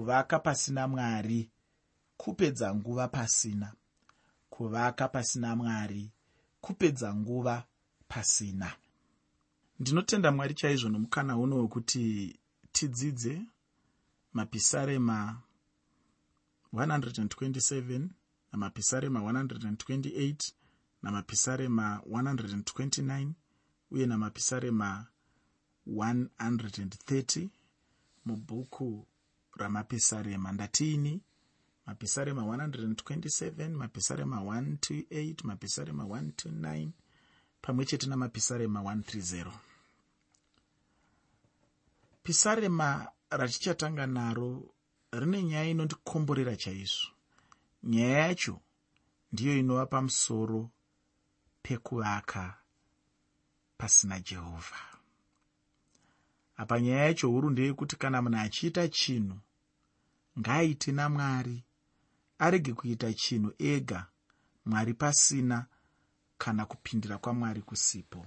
kuvaka pasina mwari kupedza nguva pasina. Kuvaka pasina mwari kupedza nguva pasina. Ndinotenda mwari chaizvo nomukana uno wekuti tidzidze mapisarema 127 namapisarema 128 namapisarema 129 uye namapisarema 130 mubhuku ramapisarema. Ndatiini mapisarema 127 mapisarema 128 mapisarema 129 pamwe chete namapisarema 130 pisarema ratichatanga naro rine nyaya inondikomborera chaizvo. Nyaya yacho ndiyo inova pamusoro pekuvaka pasina jehovha. Apa nyaya yacho huru ndeyekuti kana munhu achiita chinhu ngaaite namwari. Arege kuita chinhu ega mwari pasina kana kupindira kwamwari kusipo.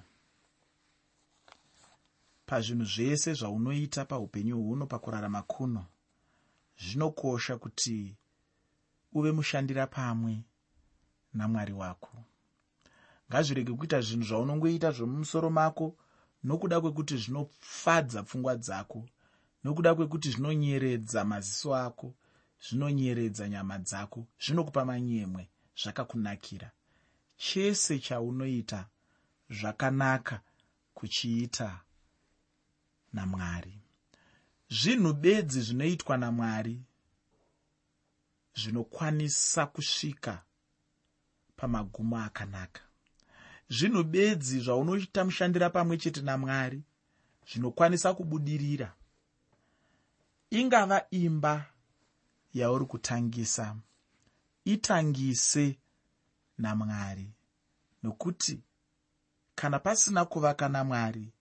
Pazvinhu zvese zvaunoita paupenyu huno pakurarama kuno zvinokosha kuti uve mushandira pamwe namwari wako. Ngazvirege kuita zvinhu zvaunongoita zvemumusoro mako nokuda kwekuti zvinofadza pfungwa dzako nokuda kwekuti zvinonyeredza maziso ako zvinonyeredza nyama dzako zvinokupa manyemwe zvakakunakira. Chese chaunoita zvakanaka kuchiita namwari. Zvinhu bedzi zvinoitwa namwari zvinokwanisa kusvika pamagumo akanaka. Zvinhu bedzi zvaunoita mushandira pamwe chete namwari zvinokwanisa kubudirira ingava imba yauri kutangisa. Itangise namwari. Nokuti kana pasina kuvaka namwari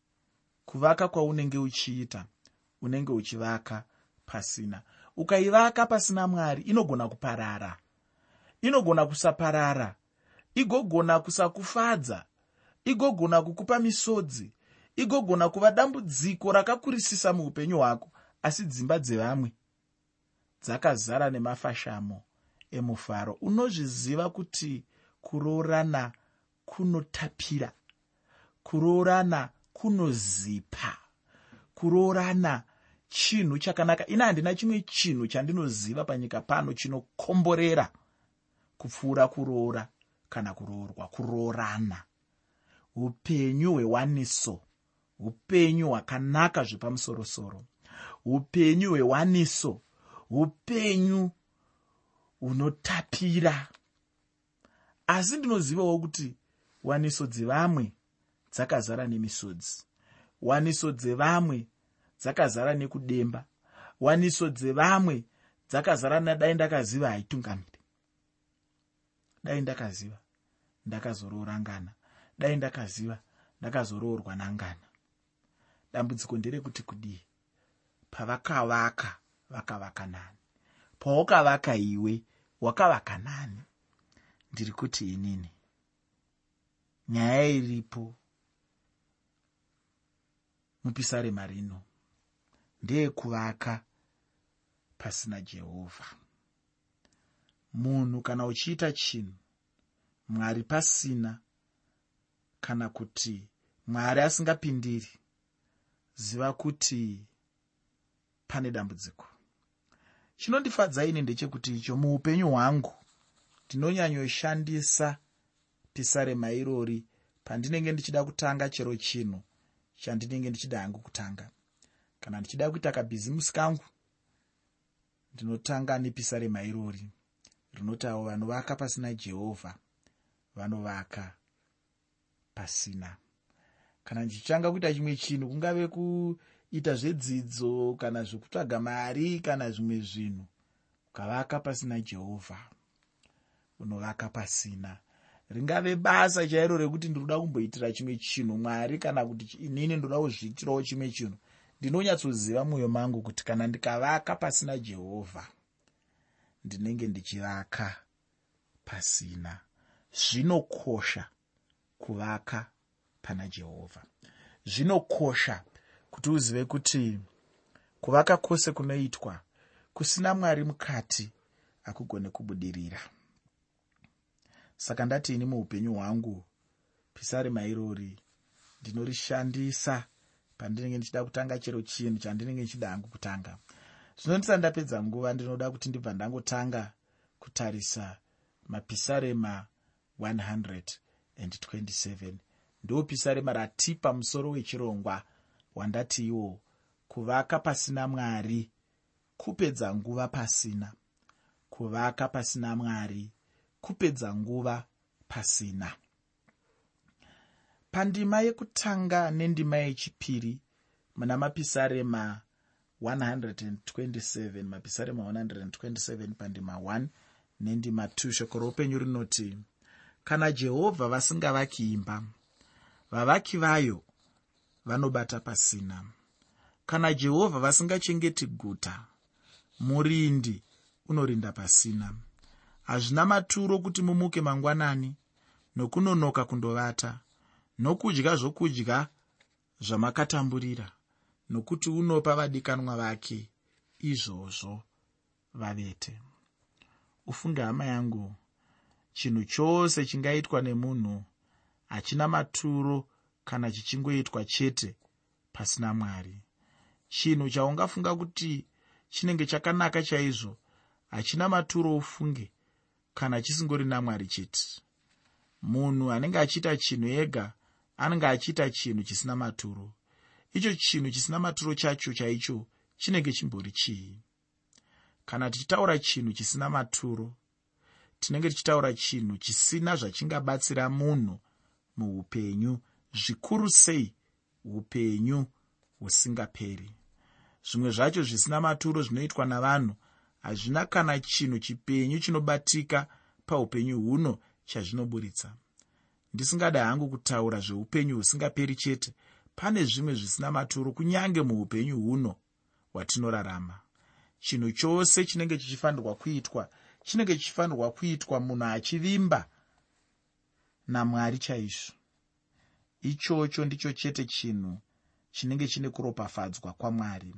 kuvaka kwaunenge uchiita unenge uchivaka pasina. Ukaivaka pasina mwari inogona kuparara. Inogona kusaparara. Igogona kusakufadza. Igogona kukupa misodzi. Igogona kuva dambudziko rakakurisisa muupenyu hwako asi dzimba dzevamwe dzakazara nemafashamo emufaro. Unozviziva kuti kuroorana kunotapira kuroorana kunozipa kuroorana chinhu chakanaka. Ina handina chimwe chinhu chandinoziva panyika pano chinokomborera kupfuura kuroora kana kuroorwa kuroorana. Upenyu hwewaniso upenyu hwakanaka zvepamusorosoro upenyu hwewaniso upenyu hunotapira. Asi ndinozivawo kuti waniso dzevamwe dzakazara nemisodzi waniso dzevamwe dzakazara nekudemba waniso dzevamwe dzakazara nadai ndakaziva haitungamiri dai ndakaziva ndakazoroora ngana dai ndakaziva ndakazoroorwa nangana. Dambudziko nderekuti kudii pavakavaka vakavaka nani. Paukavaka iwe wakavaka nani. Ndiri kuti inini? Nyaya iripo. Mupisarema rino. Ndeyekuvaka pasina jehovha. Munhu kana uchiita chinhu mwari pasina kana kuti mwari asingapindiri ziva kuti pane dambudziko. Chinondifadza ini ndechekuti icho muupenyu hwangu ndinonyanyoshandisa pisarema irori pandinenge ndichida kutanga chero chinhu chandinenge ndichida hangu kutanga. Kana ndichida kuita kabhizimusi kangu ndinotanga nepisarema irori. Rinoti avo vanovaka pasina jehovha vanovaka pasina. Kana ndichitanga kuita chimwe chinhu kungave kuita zvedzidzo kana zvekutsvaga mari kana zvimwe zvinhu ukavaka pasina jehovha unovaka pasina. Ringave basa chairo rekuti ndinoda kumboitira chimwe chinhu mwari kana kuti inini ndoda kuzviitirawo chimwe chinhu ndinonyatsoziva mwoyo mangu kuti kana ndikavaka pasina jehovha ndinenge ndichivaka pasina. Zvinokosha kuvaka pana jehovha. Zvinokosha kuti uzive kuti kuvaka kwose kunoitwa kusina mwari mukati hakugone kubudirira. Saka ndati ini muupenyu hwangu pisarema irori ndinorishandisa pandinenge ndichida kutanga chero chinhu chandinenge ndichida hangu kutanga. Zvino ndisati ndapedza nguva ndinoda kuti ndibva ndangotanga kutarisa mapisarema 127 ndo pisarema ratipa musoro wechirongwa wandati iwo kuvaka pasina mwari kupedza nguva pasina. Kuvaka pasina mwari kupedza nguva pasina. Pandima yekutanga nendima yechipiri muna mapisarema 127 mapisarema 127 pandima 1 nendima 2 shoko roupenyu rinoti kana jehovha vasingavaki imba vavaki vayo vanobata pasina. Kana jehovha vasingachengeti guta murindi unorinda pasina. Hazvina maturo kuti mumuke mangwanani nokunonoka kundovata nokudya zvokudya zvamakatamburira nokuti unopa vadikanwa vake izvozvo vavete. Ufunge hama yangu chinhu chose chingaitwa nemunhu hachina maturo kana chichingoitwa chete pasina mwari. Chinhu chaungafunga kuti chinenge chakanaka chaizvo hachina maturo ufunge kana chisingori namwari chete. Munhu anenge achiita chinhu ega anenge achiita chinhu chisina maturo. Icho chinhu chisina maturo chacho chaicho chinenge chimbori chii? Kana tichitaura chinhu chisina maturo tinenge tichitaura chinhu chisina zvachingabatsira munhu muupenyu zvikuru sei upenyu husingaperi. Zvimwe zvacho zvisina maturo zvinoitwa navanhu. Hazvina kana chinhu chipenyu chinobatika paupenyu huno chazvinoburitsa. Ndisingada hangu kutaura zveupenyu husingaperi chete. Pane zvimwe zvisina maturo kunyange muupenyu huno hwatinorarama. Chinhu chose chinenge chichifanirwa kuitwa chinenge chichifanirwa kuitwa munhu achivimba namwari chaizvo ichocho ndicho chete chinhu chinenge chine kuropafadzwa kwamwari.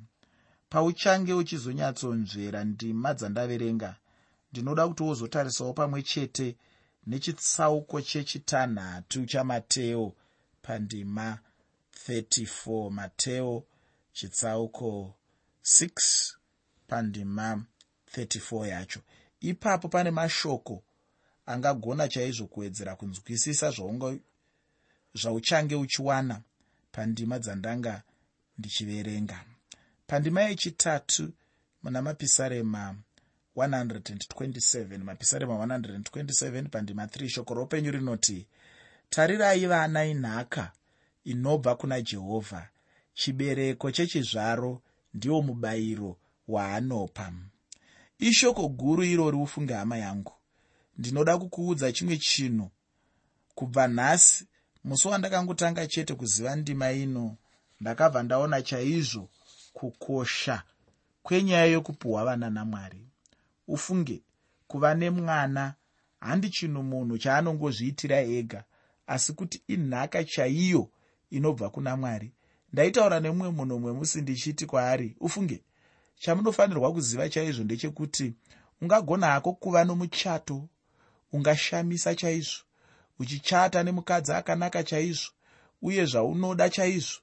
Pauchange uchizonyatsonzvera ndima dzandaverenga ndinoda kuti wozotarisawo pamwe chete nechitsauko chechitanhatu chamateo pandima 34 mateo chitsauko 6 pandima 34 yacho. Ipapo pane mashoko angagona chaizvo kuwedzera kunzwisisa zvaunga zvauchange uchiwana pandima dzandanga ndichiverenga. Pandima yechitatu muna mapisarema 127 mapisarema 127 pandima 3 shoko roupenyu rinoti tarirai vana inhaka inobva kuna jehovha. Chibereko chechizvaro ndiwo mubayiro waanopa. Ishoko guru irori ufunge hama yangu. Ndinoda kukuudza chimwe chinhu. Kubva nhasi musi wandakangotanga chete kuziva ndima ino ndakabva ndaona chaizvo kukosha kwenyaya yokupuhwa vana namwari. Ufunge kuva nemwana handi chinhu munhu chaanongozviitira ega asi kuti inhaka chaiyo inobva kuna mwari. Ndaitaura nemumwe munhu mumwe musi ndichiti kwaari ufunge chamunofanirwa kuziva chaizvo ndechekuti ungagona hako kuva nomuchato ungashamisa chaizvo uchichata nemukadzi akanaka chaizvo uye zvaunoda chaizvo.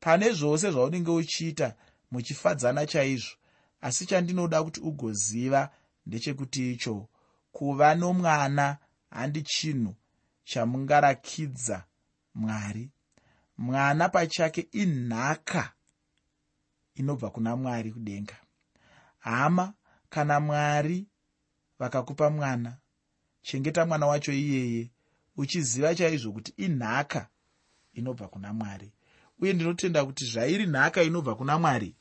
Pane zvose zvaunenge uchiita muchifadzana chaizvo asi chandinoda kuti ugoziva ndechekuti icho kuva nomwana handi chinhu chamungarakidza mwari. Mwana pachake inhaka inobva kuna mwari kudenga. Hama kana mwari vakakupa mwana chengeta mwana wacho iyeye uchiziva chaizvo kuti inhaka inobva kuna mwari. Uye ndinotenda kuti zvairi nhaka inobva kuna mwari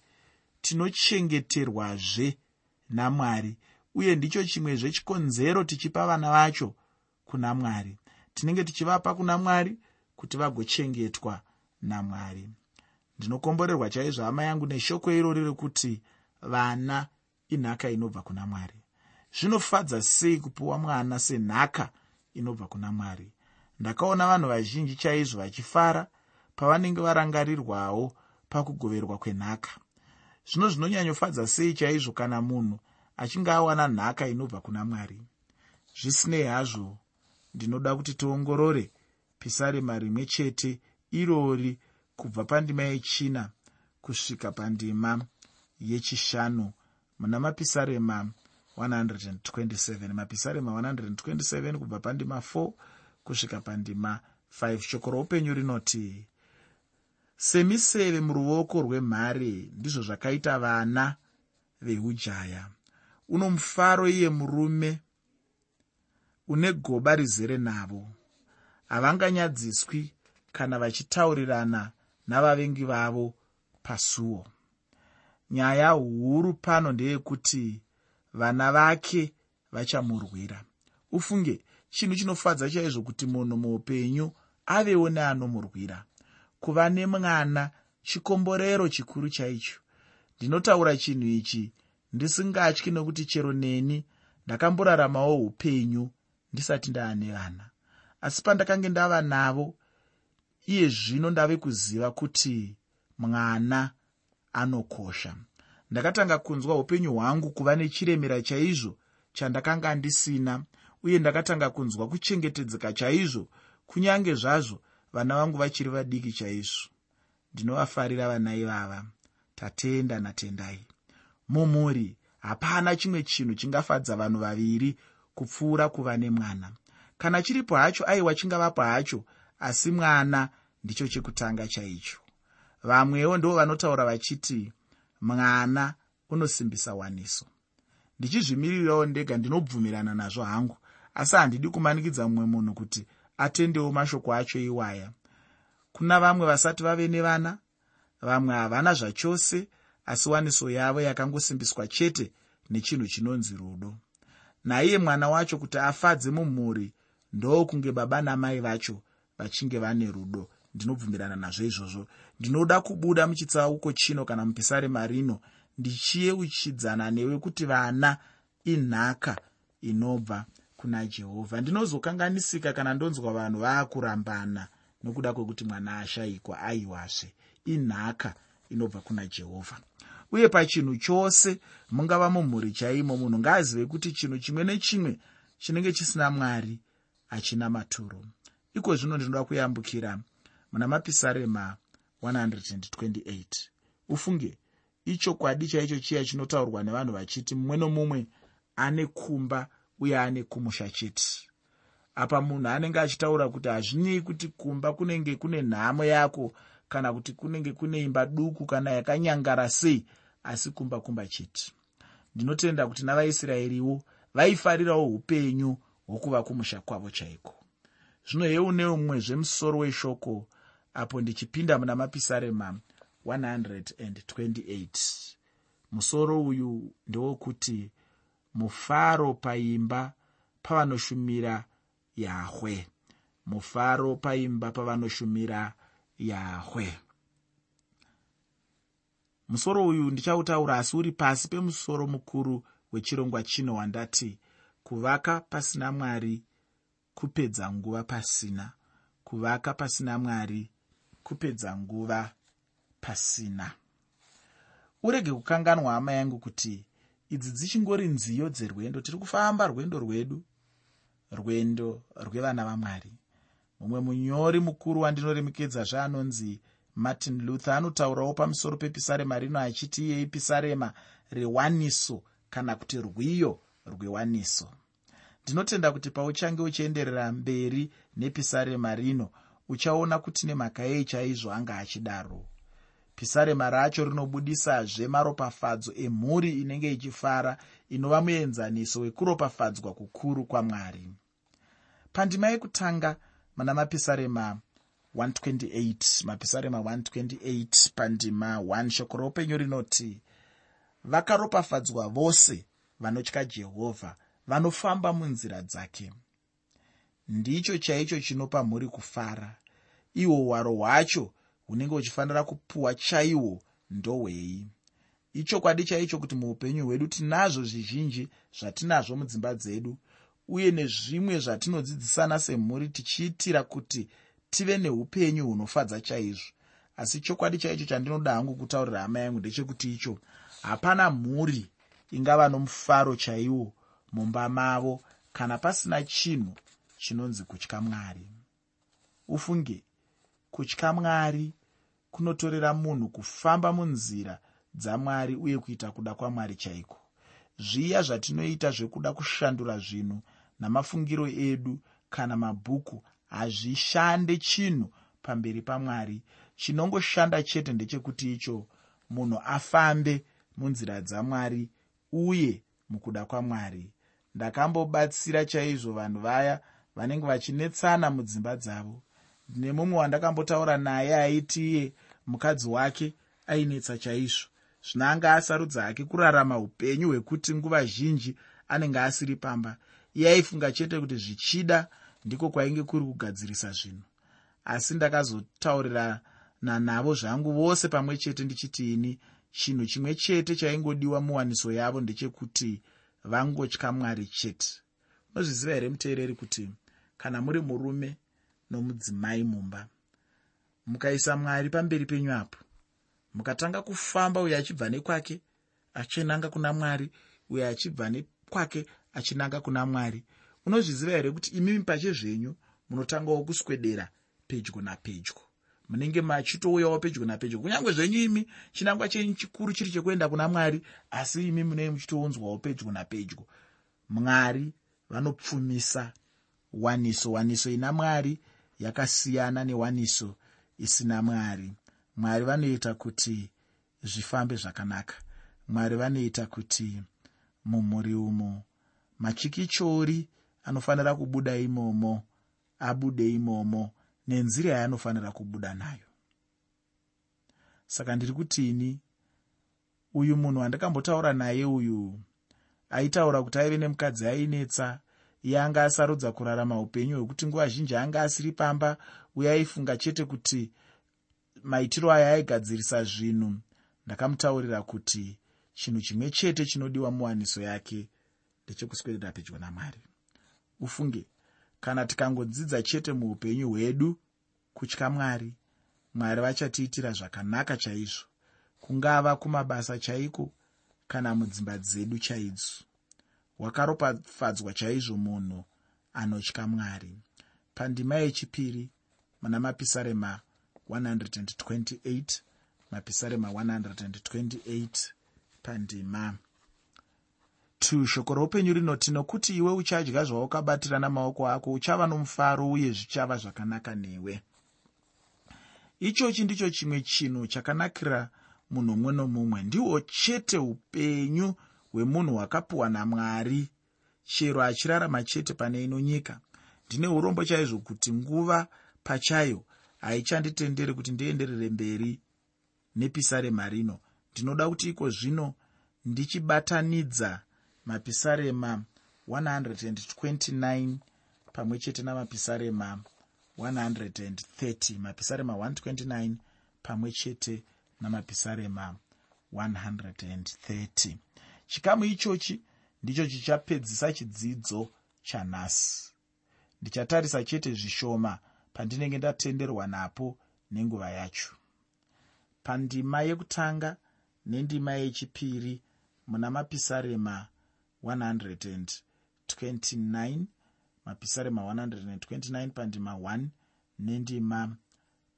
tinochengeterwazve namwari. Uye ndicho chimwezve chikonzero tichipa vana vacho kuna mwari. Tinenge tichivapa kuna mwari kuti vagochengetwa namwari. Ndinokomborerwa chaizvo hama yangu neshoko irori rekuti vana inhaka inobva kuna mwari. Zvinofadza sei kupiwa mwana senhaka inobva kuna mwari. Ndakaona vanhu vazhinji chaizvo vachifara pavanenge varangarirwawo pakugoverwa kwenhaka. Zvino zvinonyanyofadza sei chaizvo kana munhu achinge awana nhaka inobva kuna mwari? Zvisinei hazvo. Ndinoda kuti tiongorore pisarema rimwe chete irori kubva pandima yechina kusvika pandima yechishanu. Muna mapisarema 127 mapisarema 127 kubva pandima 4 kusvika pandima 5 shoko roupenyu rinoti semiseve muruoko rwemhare ndizvo zvakaita vana veujaya. Uno mufaro iye murume une goba rizere navo. Havanganyadziswi kana vachitaurirana navavengi vavo pasuo. Nyaya huru pano ndeyekuti vana vake vachamurwira. Ufunge chinhu chinofadza chaizvo kuti munhu muupenyu avewo neanomurwira. Kuva nemwana chikomborero chikuru chaicho. Ndinotaura chinhu ichi ndisingatyi nokuti chero neni ndakamboraramawo upenyu ndisati ndaane vana. Asi pandakange ndava navo iye zvino ndave kuziva kuti mwana anokosha ndakatanga kunzwa upenyu hwangu kuva nechiremera chaizvo chandakanga ndisina uye ndakatanga kunzwa kuchengetedzeka chaizvo kunyange zvazvo vana vangu vachiri vadiki chaizvo. Ndinovafarira vana ivava tatenda natendai. Mumhuri hapana chimwe chinhu chingafadza vanhu vaviri kupfuura kuva nemwana. Kana chiripo hacho aiwa chingavapo hacho asi mwana ndicho chekutanga chaicho. Vamwewo ndo vanotaura vachiti mwana unosimbisa waniso. Ndichizvimirirawo ndega ndinobvumirana nazvo hangu asi handidi kumanikidza mumwe munhu kuti atendewo mashoko acho iwaya. Kuna vamwe vasati vave nevana vamwe havana zvachose asi waniso yavo yakangosimbiswa chete nechinhu chinonzi rudo. Naiye mwana wacho kuti afadze mumhuri ndokunge baba namai vacho vachinge vane rudo. Ndinobvumirana nazvo izvozvo ndinoda kubuda muchitsauko chino kana mupisarema rino ndichiyeuchidzana newe kuti vana inhaka inobva kuna jehovha. Ndinozokanganisika kana ndonzwa vanhu vaakurambana nokuda kwekuti mwana ashayikwa aiwazve. Inhaka inobva kuna jehovha. Uye pachinhu chose mungava mumhuri chaimo munhu ngaazive kuti chinhu chimwe nechimwe chinenge chisina mwari hachina maturo. Iko zvino ndinoda kuyambukira muna mapisarema 128 ufunge ichokwadi chaicho chiya chinotaurwa nevanhu vachiti mumwe nomumwe ane kumba uye ane kumusha chete. Apa munhu anenge achitaura kuti hazvinei kuti kumba kunenge kune nhamo yako kana kuti kunenge kune imba duku kana yakanyangara sei asi kumba kumba chete. Ndinotenda kuti navaisraeriwo vaifarirawo upenyu hwokuva kumusha kwavo chaiko? Zvino heune umwe zvemusoro weshoko apo ndichipinda muna mapisarema 128 musoro uyu ndewokuti mufaro paimba pavanoshumira yahwe. Mufaro paimba pavanoshumira yahwe. Musoro uyu ndichautaura asi uri pasi pemusoro mukuru wechirongwa chino wandati kuvaka pasina mwari kupedza nguva pasina. Kuvaka pasina mwari kupedza nguva pasina. Urege kukanganwa hama yangu kuti idzi dzichingori nziyo dzerwendo. Tiri kufamba rwendo rwedu rwendo rwevana vamwari. Mumwe munyori mukuru wandinoremekedza zvaanonzi martin luther anotaurawo pamusoro pepisarema rino achiti iyei pisarema rewaniso kana kuti rwiyo rwewaniso. Ndinotenda kuti pauchange uchienderera mberi nepisarema rino uchaona kuti nemhaka yei chaizvo anga achidaro. Pisarema racho rinobudisazve maropafadzo emhuri inenge ichifara inova muenzaniso wekuropafadzwa kukuru kwamwari. Pandima yekutanga mana mapisarema 128 mapisarema 128 pandima 1 shoko roupenyu rinoti vakaropafadzwa vose vanotya jehovha vanofamba munzira dzake ndicho chaicho chinopa mhuri kufara. Ihwo hwaro hwacho hunenge huchifanira kupuwa chaihwo ndohwei. Ichokwadi chaicho kuti muupenyu hwedu tinazvo zvizhinji zvatinazvo mudzimba dzedu uye nezvimwe zvatinodzidzisana semhuri tichiitira kuti tive neupenyu hunofadza chaizvo. Asi chokwadi chaicho chandinoda hangu kutaurira hama yangu ndechekuti icho hapana mhuri ingava nomufaro chaiwo mumba mavo kana pasina chinhu chinonzi kutya mwari. Ufunge kutya mwari kunotorera munhu kufamba munzira dzamwari uye kuita kuda kwamwari chaiko. Zviya zvatinoita zvekuda kushandura zvinhu namafungiro edu kana mabhuku hazvishande chinhu pamberi pamwari. Chinongoshanda chete ndechekuti icho munhu afambe munzira dzamwari uye mukuda kwamwari. Ndakambobatsira chaizvo vanhu vaya vanenge vachinetsana mudzimba dzavo. Ndine mumwe wandakambotaura naye aitiye mukadzi wake ainetsa chaizvo. Zvino anga asarudza hake kurarama upenyu hwekuti nguva zhinji anenge asiri pamba. Iye aifunga chete kuti zvichida ndiko kwainge kuri kugadzirisa zvinhu. Asi ndakazotaurirana navo zvangu vose pamwe chete ndichiti ini chinhu chimwe chete chaingodiwa muwaniso yavo ndechekuti vangotya mwari chete. Unozviziva here muteereri kuti kana muri murume nomudzimai mumba. Mukaisa mwari pamberi penyu apo. Mukatanga kufamba uyo achibva nekwake achinanga kuna mwari uyo achibva nekwake achinanga kuna mwari. Unozviziva here kuti imimi pachezvenyu munotangawo kuswedera pedyo napedyo? Munenge machitouyawo pedyo napedyo. Kunyange zvenyu imi chinangwa chenyu chikuru chiri chekuenda kuna mwari asi imi munee muchitounzwawo pedyo napedyo. Mwari vanopfumisa waniso. Waniso ina mwari yakasiyana newaniso isina mwari. Mwari vanoita kuti zvifambe zvakanaka. Mwari vanoita kuti mumhuri umo machikichori anofanira kubuda imomo abude imomo nenzira yaanofanira kubuda nayo. Saka ndiri kutini uyu munhu wandakambotaura naye uyu aitaura kuti aive nemukadzi ainetsa iye anga asarudza kurarama upenyu hwekuti nguva zhinji anga asiri pamba uye aifunga chete kuti maitiro aya aigadzirisa zvinhu. Ndakamutaurira kuti chinhu chimwe chete chinodiwa muwaniso yake ndechekuswedera pedyo namwari. Ufunge kana tikangodzidza chete muupenyu hwedu kutya mwari mwari vachatiitira zvakanaka chaizvo. Kungava kumabasa chaiko kana mudzimba dzedu chaidzo wakaropafadzwa chaizvo munhu anotya mwari. Pandima yechipiri muna mapisarema 128 mapisarema 128 pandima. 2 shoko roupenyu rinoti nokuti iwe uchadya zvawakabatira namaoko ako uchava nomufaro uye zvichava zvakanaka newe. Ichochi ndicho chimwe chinhu chakanakira munhu mumwe nomumwe. Ndihwo chete upenyu hwemunhu hwakapiwa namwari. Chero achirarama chete pane ino nyika. Ndine urombo chaizvo kuti nguva pachayo haichanditenderi kuti ndienderere mberi nepisarema rino. Ndinoda kuti iko zvino ndichibatanidza mapisarema 129 pamwe chete namapisarema 130 mapisarema 129 pamwe chete namapisarema 130 chikamu ichochi ndicho chichapedzisa chidzidzo chanhasi. Ndichatarisa chete zvishoma pandinenge ndatenderwa napo nenguva yacho. Pandima yekutanga nendima yechipiri muna mapisarema 129 mapisarema 129 pandima 1 nendima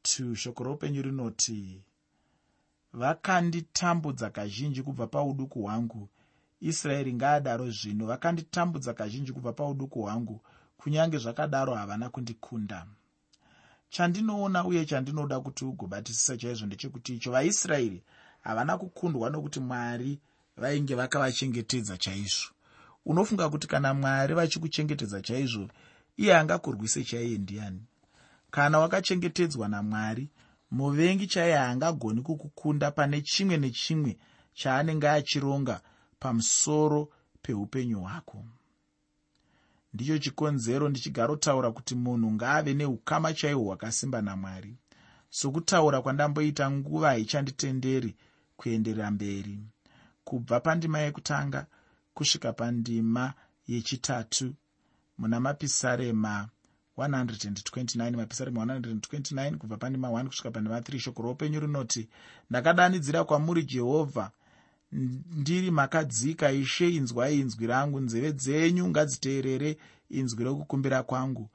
2 shoko roupenyu rinoti vakanditambudza kazhinji kubva pauduku hwangu israeri ngaadaro zvino. Vakanditambudza kazhinji kubva pauduku hwangu. Kunyange zvakadaro havana kundikunda. Chandinoona uye chandinoda kuti ugobatisisa chaizvo ndechekuti icho vaisraeri havana kukundwa nokuti mwari vainge vakavachengetedza chaizvo. Unofunga kuti kana mwari vachikuchengetedza chaizvo iye angakurwise chaiye ndiani? Kana wakachengetedzwa namwari muvengi chaiye haangagoni kukukunda pane chimwe nechimwe chaanenge achironga pamusoro peupenyu hwako. Ndicho chikonzero ndichigarotaura kuti munhu ngaave neukama chaihwo hwakasimba namwari. Sokutaura kwandamboita nguva haichanditenderi kuenderera mberi kubva pandima yekutanga kusvika pandima yechitatu muna mapisarema 129 mapisarema 129 kubva pandima 1 kusvika pandima 3 shoko roupenyu rinoti ndakadanidzira kwamuri jehovha ndiri makadzika ishe inzwai inzwi rangu. Nzeve dzenyu ngadziteerere inzwi rokukumbira kwangu.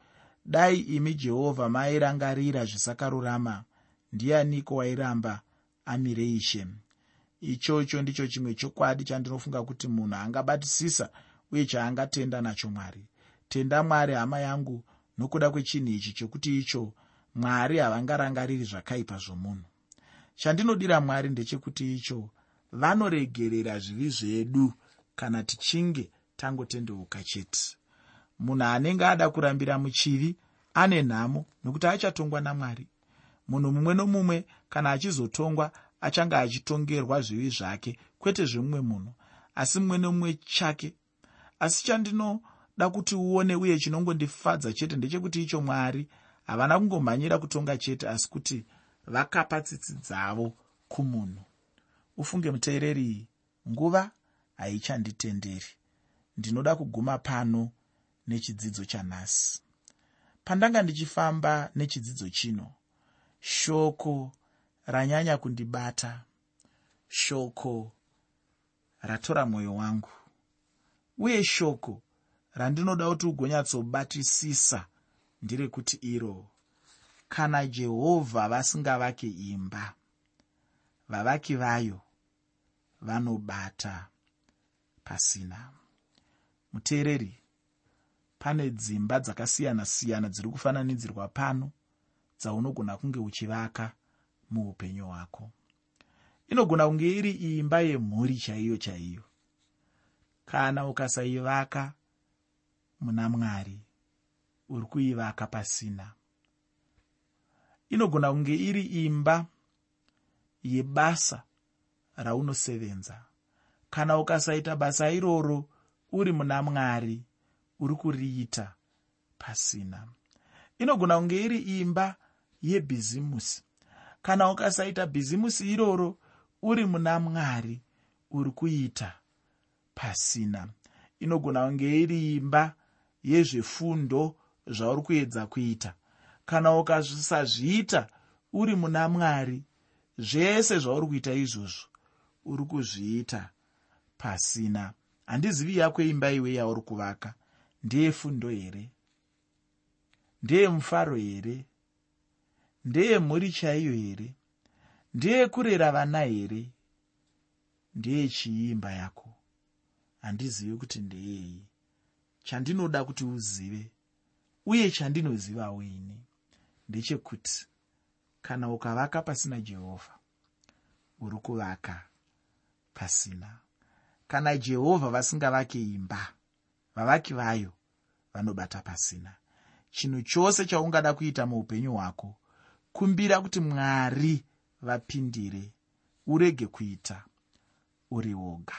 Dai imi jehovha mairangarira zvisakarurama. Ndianiko wairamba amireishe ichocho ndicho chimwe chokwadi chandinofunga kuti munhu angabatisisa uye chaangatenda nacho mwari. Tenda mwari hama yangu nokuda kwechinhu ichi chokuti icho mwari havangarangariri zvakaipa zvomunhu. Chandinodira mwari ndechekuti icho vanoregerera zvivi zvedu kana tichinge tangotendeuka chete. Munhu anenge ada kurambira muchivi ane nhamo nokuti achatongwa namwari. Munhu mumwe nomumwe kana achizotongwa achange achitongerwa zvivi zvake kwete zvemumwe munhu asi mumwe nomumwe chake. Asi chandinoda kuti uone uye chinongondifadza chete ndechekuti icho mwari havana kungomhanyira kutonga chete asi kuti vakapa tsitsi dzavo kumunhu ufunge muteereri nguva haichanditenderi. Ndinoda kuguma pano nechidzidzo chanhasi. Pandanga ndichifamba nechidzidzo chino shoko ranyanya kundibata. Shoko ratora mwoyo wangu. Uye shoko randinoda kuti ugonyatsobatisisa nderekuti iro kana jehovha vasingavake imba vavaki vayo vanobata pasina. Muteereri pane dzimba dzakasiyana-siyana dziri kufananidzirwa pano dzaunogona kunge uchivaka muupenyu hwako. Inogona kunge iri imba yemhuri chaiyo chaiyo. Kana ukasaivaka muna mwari uri kuivaka pasina. Inogona kunge iri imba yebasa raunosevenza. Kana ukasaita basa iroro uri muna mwari uri kuriita pasina. Inogona kunge iri imba yebhizimusi. Kana ukasaita bhizimusi iroro uri muna mwari uri kuita pasina. Inogona kunge iri imba yezvefundo zvauri kuedza kuita. Kana ukasazviita uri muna mwari zvese zvauri kuita izvozvo uri kuzviita pasina. Handizivi yako imba iwe yauri kuvaka. Ndeyefundo here? Ndeyemufaro here? Ndeyemhuri chaiyo here? Ndeyekurera vana here? Ndeyechiimba yako? Handizivi kuti ndeyei. Chandinoda kuti uzive uye chandinozivawo ini. Ndechekuti kana ukavaka pasina jehovha uri kuvaka pasina. Kana jehovha vasingavake imba vavaki vayo vanobata pasina. Chinhu chose chaungada kuita muupenyu hwako kumbira kuti mwari vapindire urege kuita uri woga